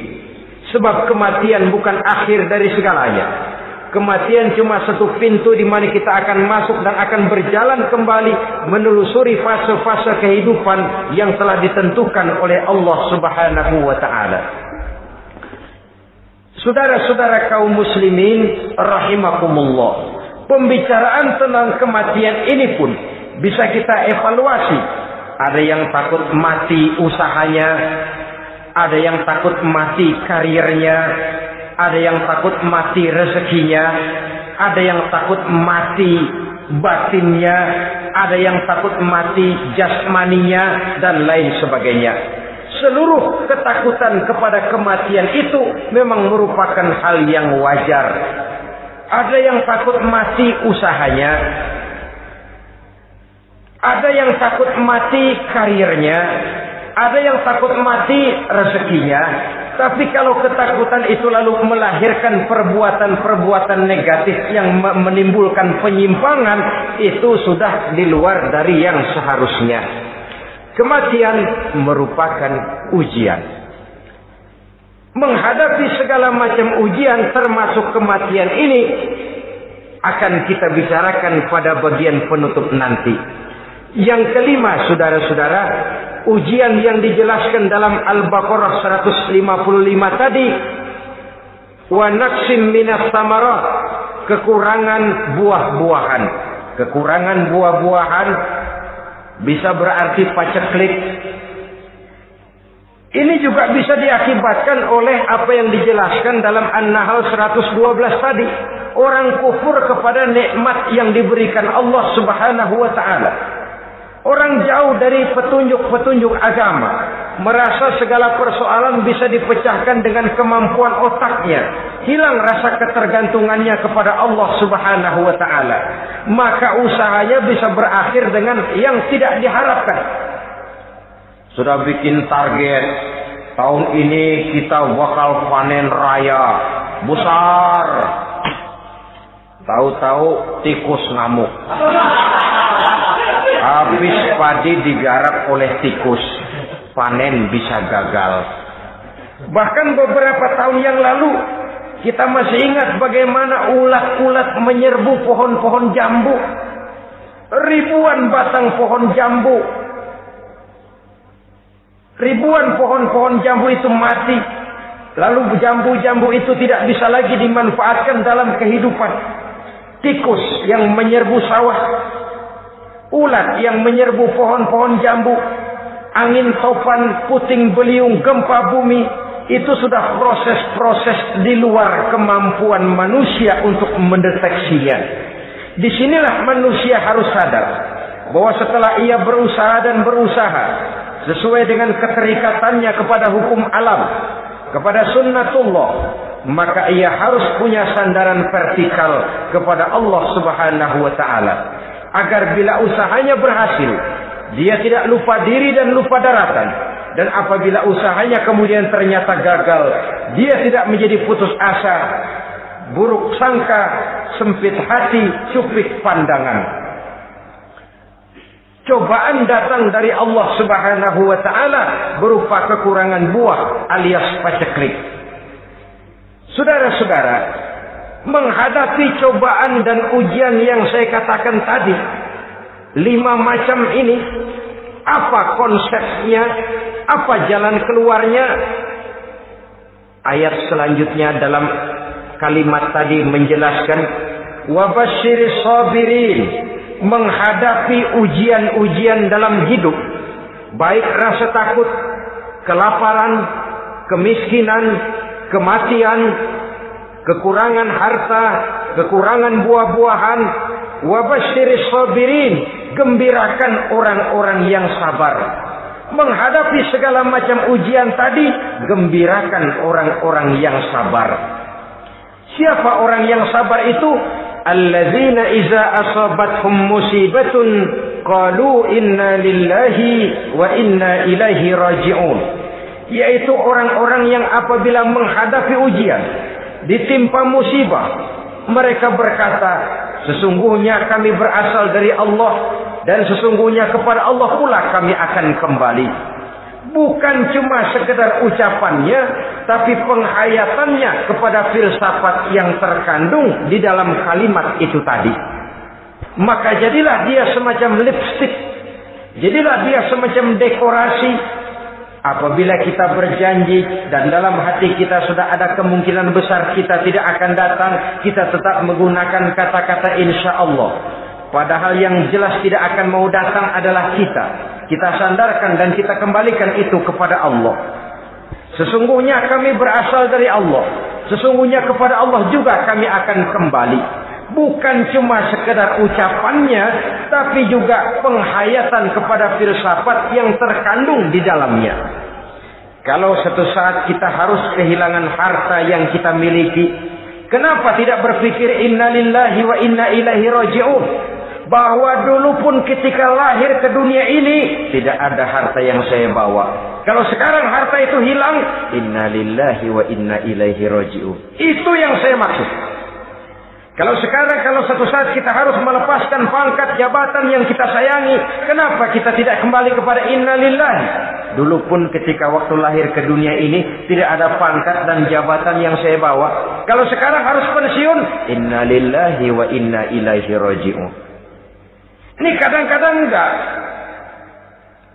Sebab kematian bukan akhir dari segalanya Kematian cuma satu pintu di mana kita akan masuk dan akan berjalan kembali menelusuri fase-fase kehidupan yang telah ditentukan oleh Allah Subhanahu wa taala. Saudara-saudara kaum muslimin rahimakumullah. Pembicaraan tentang kematian ini pun bisa kita evaluasi. Ada yang takut mati usahanya, ada yang takut mati karirnya, ada yang takut mati rezekinya, ada yang takut mati batinnya, ada yang takut mati jasmaninya dan lain sebagainya. Seluruh ketakutan kepada kematian itu memang merupakan hal yang wajar. Ada yang takut mati usahanya, ada yang takut mati karirnya, ada yang takut mati rezekinya, tapi kalau ketakutan itu lalu melahirkan perbuatan-perbuatan negatif yang menimbulkan penyimpangan, itu sudah di luar dari yang seharusnya. Kematian merupakan ujian. Menghadapi segala macam ujian termasuk kematian ini akan kita bicarakan pada bagian penutup nanti. Yang kelima, saudara-saudara, ujian yang dijelaskan dalam Al-Baqarah 155 tadi wa naqsim minas samarat kekurangan buah-buahan kekurangan buah-buahan bisa berarti paceklik ini juga bisa diakibatkan oleh apa yang dijelaskan dalam An-Nahl 112 tadi. Orang kufur kepada nikmat yang diberikan Allah Subhanahu wa taala. Orang jauh dari petunjuk-petunjuk agama. Merasa segala persoalan bisa dipecahkan dengan kemampuan otaknya. Hilang rasa ketergantungannya kepada Allah subhanahu wa ta'ala. Maka usahanya bisa berakhir dengan yang tidak diharapkan. Sudah bikin target. Tahun ini kita bakal panen raya. Besar. Tahu-tahu tikus ngamuk. Habis padi digarap oleh tikus, panen bisa gagal. Bahkan beberapa tahun yang lalu, kita masih ingat bagaimana ulat-ulat menyerbu pohon-pohon jambu. Ribuan batang pohon jambu. Ribuan pohon-pohon jambu itu mati. Lalu jambu-jambu itu tidak bisa lagi dimanfaatkan dalam kehidupan. Tikus yang menyerbu sawah ulat yang menyerbu pohon-pohon jambu, angin topan, puting beliung, gempa bumi, itu sudah proses-proses di luar kemampuan manusia untuk mendeteksinya. Di sinilah manusia harus sadar bahwa setelah ia berusaha dan berusaha sesuai dengan keterikatannya kepada hukum alam, kepada sunnatullah, maka ia harus punya sandaran vertikal kepada Allah Subhanahu wa taala agar bila usahanya berhasil, dia tidak lupa diri dan lupa daratan. Dan apabila usahanya kemudian ternyata gagal, dia tidak menjadi putus asa, buruk sangka, sempit hati, cupik pandangan. Cobaan datang dari Allah Subhanahu wa taala berupa kekurangan buah alias paceklik. Saudara-saudara, menghadapi cobaan dan ujian yang saya katakan tadi. Lima macam ini, apa konsepnya, apa jalan keluarnya? Ayat selanjutnya dalam kalimat tadi menjelaskan wabashir sabirin menghadapi ujian-ujian dalam hidup baik rasa takut kelaparan kemiskinan kematian kekurangan harta kekurangan buah-buahan wabashir sabirin gembirakan orang-orang yang sabar. Menghadapi segala macam ujian tadi gembirakan orang-orang yang sabar. Siapa orang yang sabar itu? Alladzina iza asabathum musibatun qalu inna lillahi wa inna ilaihi raji'un. Yaitu orang-orang yang apabila menghadapi ujian ditimpa musibah. Mereka berkata sesungguhnya kami berasal dari Allah dan sesungguhnya kepada Allah pula kami akan kembali. Bukan cuma sekedar ucapannya tapi penghayatannya kepada filsafat yang terkandung di dalam kalimat itu tadi. Maka jadilah dia semacam lipstick. Jadilah dia semacam dekorasi apabila kita berjanji dan dalam hati kita sudah ada kemungkinan besar kita tidak akan datang kita tetap menggunakan kata-kata insya Allah Padahal yang jelas tidak akan mau datang adalah kita. Kita sandarkan dan kita kembalikan itu kepada Allah. Sesungguhnya kami berasal dari Allah. Sesungguhnya kepada Allah juga kami akan kembali. Bukan cuma sekedar ucapannya, tapi juga penghayatan kepada filsafat yang terkandung di dalamnya. Kalau satu saat kita harus kehilangan harta yang kita miliki, kenapa tidak berpikir inna lillahi wa inna ilaihi raji'un? bahwa dulu pun ketika lahir ke dunia ini tidak ada harta yang saya bawa. Kalau sekarang harta itu hilang, innalillahi wa inna ilaihi raji'un. Itu yang saya maksud. Kalau sekarang kalau satu saat kita harus melepaskan pangkat jabatan yang kita sayangi, kenapa kita tidak kembali kepada innalillahi? Dulu pun ketika waktu lahir ke dunia ini tidak ada pangkat dan jabatan yang saya bawa. Kalau sekarang harus pensiun, innalillahi wa inna ilaihi raji'un. Ini kadang-kadang enggak.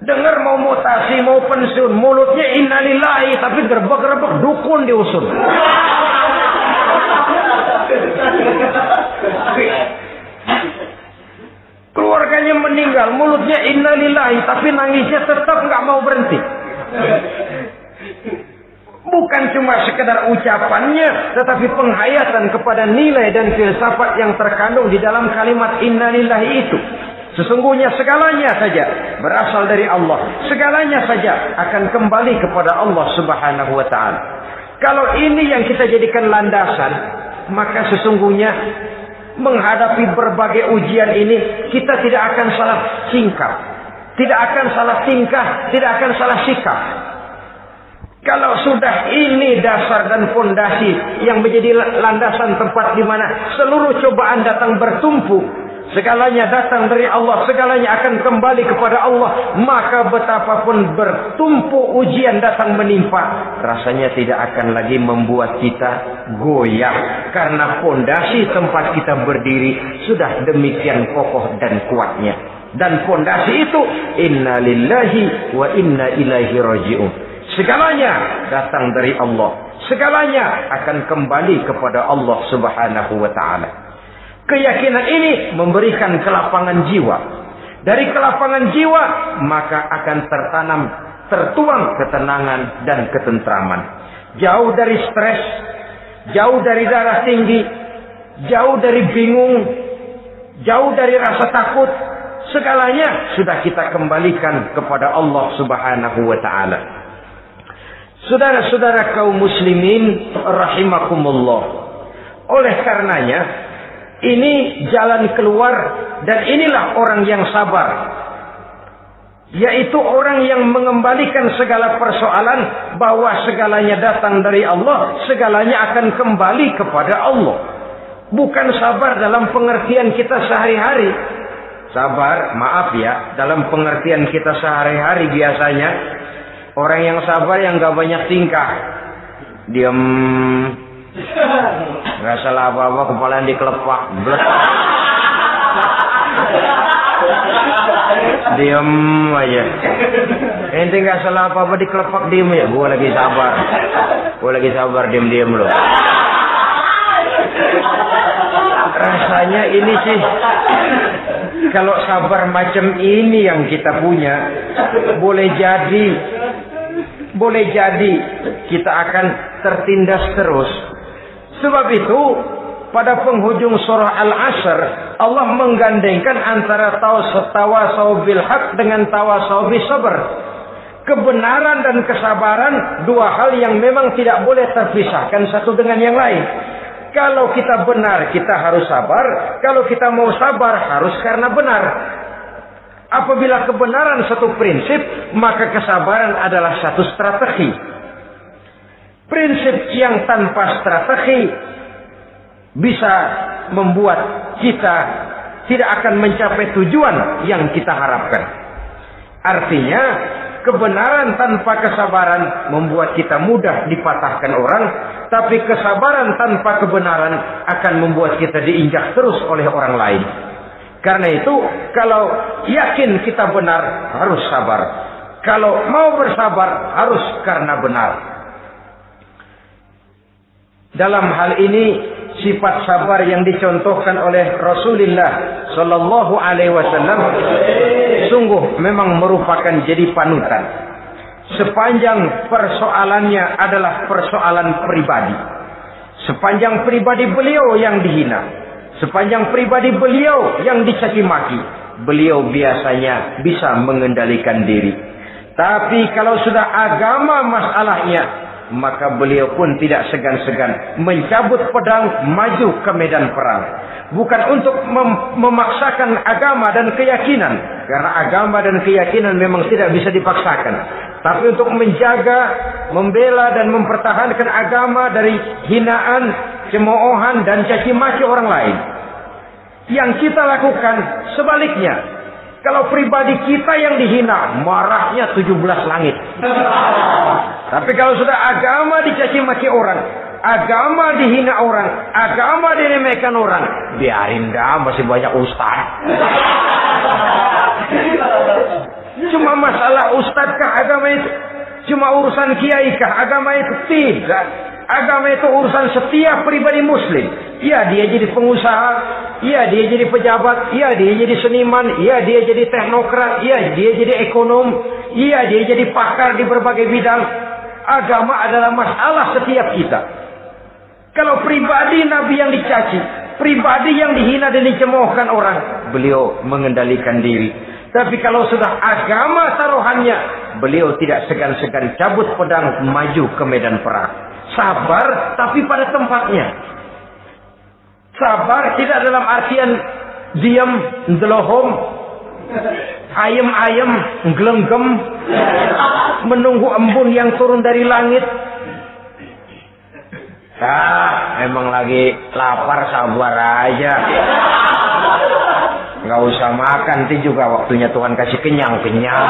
Dengar mau mutasi, mau pensiun, mulutnya innalillahi, tapi gerbek-gerbek dukun diusun. Keluarganya meninggal, mulutnya innalillahi, tapi nangisnya tetap nggak mau berhenti. Bukan cuma sekedar ucapannya, tetapi penghayatan kepada nilai dan filsafat yang terkandung di dalam kalimat innalillahi itu. Sesungguhnya segalanya saja berasal dari Allah. Segalanya saja akan kembali kepada Allah Subhanahu wa taala. Kalau ini yang kita jadikan landasan, maka sesungguhnya menghadapi berbagai ujian ini kita tidak akan salah singkap, tidak akan salah tingkah, tidak akan salah sikap. Kalau sudah ini dasar dan fondasi yang menjadi landasan tempat di mana seluruh cobaan datang bertumpu, Segalanya datang dari Allah, segalanya akan kembali kepada Allah. Maka betapapun bertumpu ujian datang menimpa, rasanya tidak akan lagi membuat kita goyah. Karena fondasi tempat kita berdiri sudah demikian kokoh dan kuatnya. Dan fondasi itu, inna lillahi wa inna ilaihi raji'un. Segalanya datang dari Allah. Segalanya akan kembali kepada Allah subhanahu wa ta'ala. Keyakinan ini memberikan kelapangan jiwa. Dari kelapangan jiwa, maka akan tertanam, tertuang ketenangan dan ketentraman. Jauh dari stres, jauh dari darah tinggi, jauh dari bingung, jauh dari rasa takut, segalanya sudah kita kembalikan kepada Allah Subhanahu wa taala. Saudara-saudara kaum muslimin rahimakumullah. Oleh karenanya, ini jalan keluar dan inilah orang yang sabar. Yaitu orang yang mengembalikan segala persoalan bahwa segalanya datang dari Allah, segalanya akan kembali kepada Allah. Bukan sabar dalam pengertian kita sehari-hari. Sabar, maaf ya, dalam pengertian kita sehari-hari biasanya orang yang sabar yang gak banyak tingkah. Diam Nggak salah apa-apa kepala yang dikelepak. Diam aja. Ente nggak salah apa-apa dikelepak diem ya. Gua lagi sabar. Gua lagi sabar diem-diem loh. Rasanya ini sih kalau sabar macam ini yang kita punya boleh jadi boleh jadi kita akan tertindas terus. Sebab itu pada penghujung surah Al-Asr Allah menggandengkan antara tawasau bil haq dengan tawasau bis sabr. Kebenaran dan kesabaran dua hal yang memang tidak boleh terpisahkan satu dengan yang lain. Kalau kita benar, kita harus sabar. Kalau kita mau sabar, harus karena benar. Apabila kebenaran satu prinsip, maka kesabaran adalah satu strategi. Prinsip yang tanpa strategi bisa membuat kita tidak akan mencapai tujuan yang kita harapkan. Artinya, kebenaran tanpa kesabaran membuat kita mudah dipatahkan orang, tapi kesabaran tanpa kebenaran akan membuat kita diinjak terus oleh orang lain. Karena itu, kalau yakin kita benar, harus sabar. Kalau mau bersabar, harus karena benar. Dalam hal ini, sifat sabar yang dicontohkan oleh Rasulullah Shallallahu Alaihi Wasallam sungguh memang merupakan jadi panutan. Sepanjang persoalannya adalah persoalan pribadi. Sepanjang pribadi beliau yang dihina. Sepanjang pribadi beliau yang dicaci maki. Beliau biasanya bisa mengendalikan diri. Tapi kalau sudah agama masalahnya, maka beliau pun tidak segan-segan mencabut pedang maju ke medan perang. Bukan untuk mem memaksakan agama dan keyakinan. Karena agama dan keyakinan memang tidak bisa dipaksakan. Tapi untuk menjaga, membela dan mempertahankan agama dari hinaan, cemoohan dan caci maki orang lain. Yang kita lakukan sebaliknya. Kalau pribadi kita yang dihina, marahnya 17 langit. Tapi kalau sudah agama dicaci maki orang, agama dihina orang, agama diremehkan orang, biarin dah masih banyak ustaz. Cuma masalah ustadkah agama itu? Cuma urusan kiai kah agama itu? Tidak. Agama itu urusan setiap pribadi muslim. Iya dia jadi pengusaha, iya dia jadi pejabat, iya dia jadi seniman, iya dia jadi teknokrat, iya dia jadi ekonom, iya dia jadi pakar di berbagai bidang. Agama adalah masalah setiap kita. Kalau pribadi Nabi yang dicaci, pribadi yang dihina dan dicemoohkan orang, beliau mengendalikan diri. Tapi kalau sudah agama taruhannya, beliau tidak segan-segan cabut pedang maju ke medan perang. Sabar tapi pada tempatnya. Sabar tidak dalam artian diam, ndelohom, ayem-ayem, gelenggem, menunggu embun yang turun dari langit. Ah, emang lagi lapar sabar aja. Nggak usah makan, nanti juga waktunya Tuhan kasih kenyang-kenyang.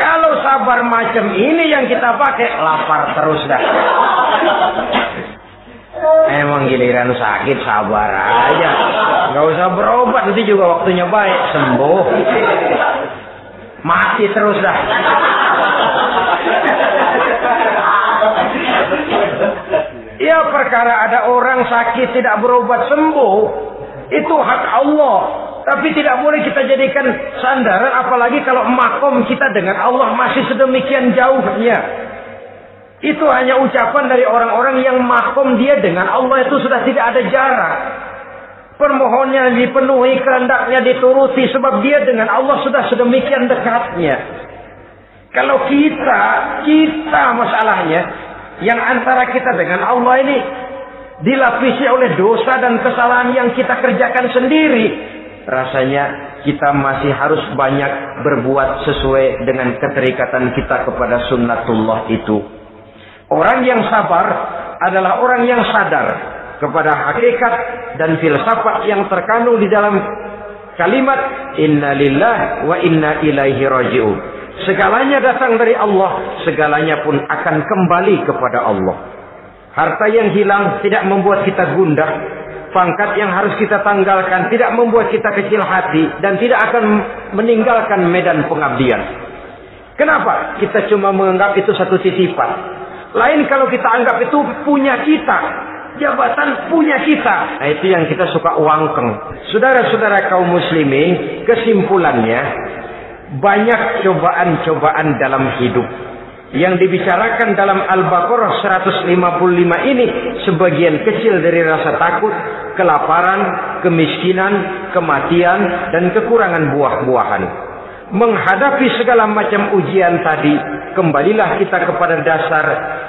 Kalau sabar macam ini yang kita pakai, lapar terus dah. Emang giliran sakit sabar aja. Nggak usah berobat, nanti juga waktunya baik, sembuh. Mati terus dah. Ya perkara ada orang sakit tidak berobat sembuh, itu hak Allah. Tapi tidak boleh kita jadikan sandaran apalagi kalau makom kita dengan Allah masih sedemikian jauhnya. Itu hanya ucapan dari orang-orang yang makom dia dengan Allah itu sudah tidak ada jarak. Permohonnya dipenuhi, kehendaknya dituruti sebab dia dengan Allah sudah sedemikian dekatnya. Kalau kita, kita masalahnya yang antara kita dengan Allah ini dilapisi oleh dosa dan kesalahan yang kita kerjakan sendiri. Rasanya kita masih harus banyak berbuat sesuai dengan keterikatan kita kepada sunnatullah itu. Orang yang sabar adalah orang yang sadar kepada hakikat dan filsafat yang terkandung di dalam kalimat inna lillah wa inna ilaihi raji'un. Segalanya datang dari Allah, segalanya pun akan kembali kepada Allah. Harta yang hilang tidak membuat kita gundah, pangkat yang harus kita tanggalkan tidak membuat kita kecil hati dan tidak akan meninggalkan medan pengabdian. Kenapa? Kita cuma menganggap itu satu titipan. Lain kalau kita anggap itu punya kita. Jabatan punya kita. Nah, itu yang kita suka uangkeng. Saudara-saudara kaum muslimin, kesimpulannya banyak cobaan-cobaan dalam hidup. Yang dibicarakan dalam Al-Baqarah 155 ini sebagian kecil dari rasa takut, kelaparan, kemiskinan, kematian, dan kekurangan buah-buahan. Menghadapi segala macam ujian tadi, kembalilah kita kepada dasar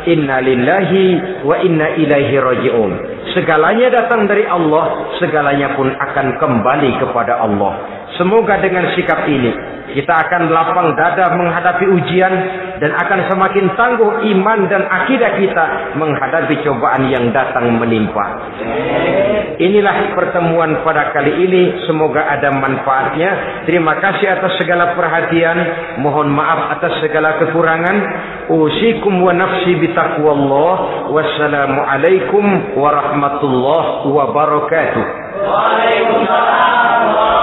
inna lillahi wa inna ilaihi raji'un. Segalanya datang dari Allah, segalanya pun akan kembali kepada Allah. Semoga dengan sikap ini kita akan lapang dada menghadapi ujian dan akan semakin tangguh iman dan akidah kita menghadapi cobaan yang datang menimpa. Inilah pertemuan pada kali ini. Semoga ada manfaatnya. Terima kasih atas segala perhatian. Mohon maaf atas segala kekurangan. Usikum wa nafsi bitaqwallah. Wassalamualaikum warahmatullahi wabarakatuh. Waalaikumsalam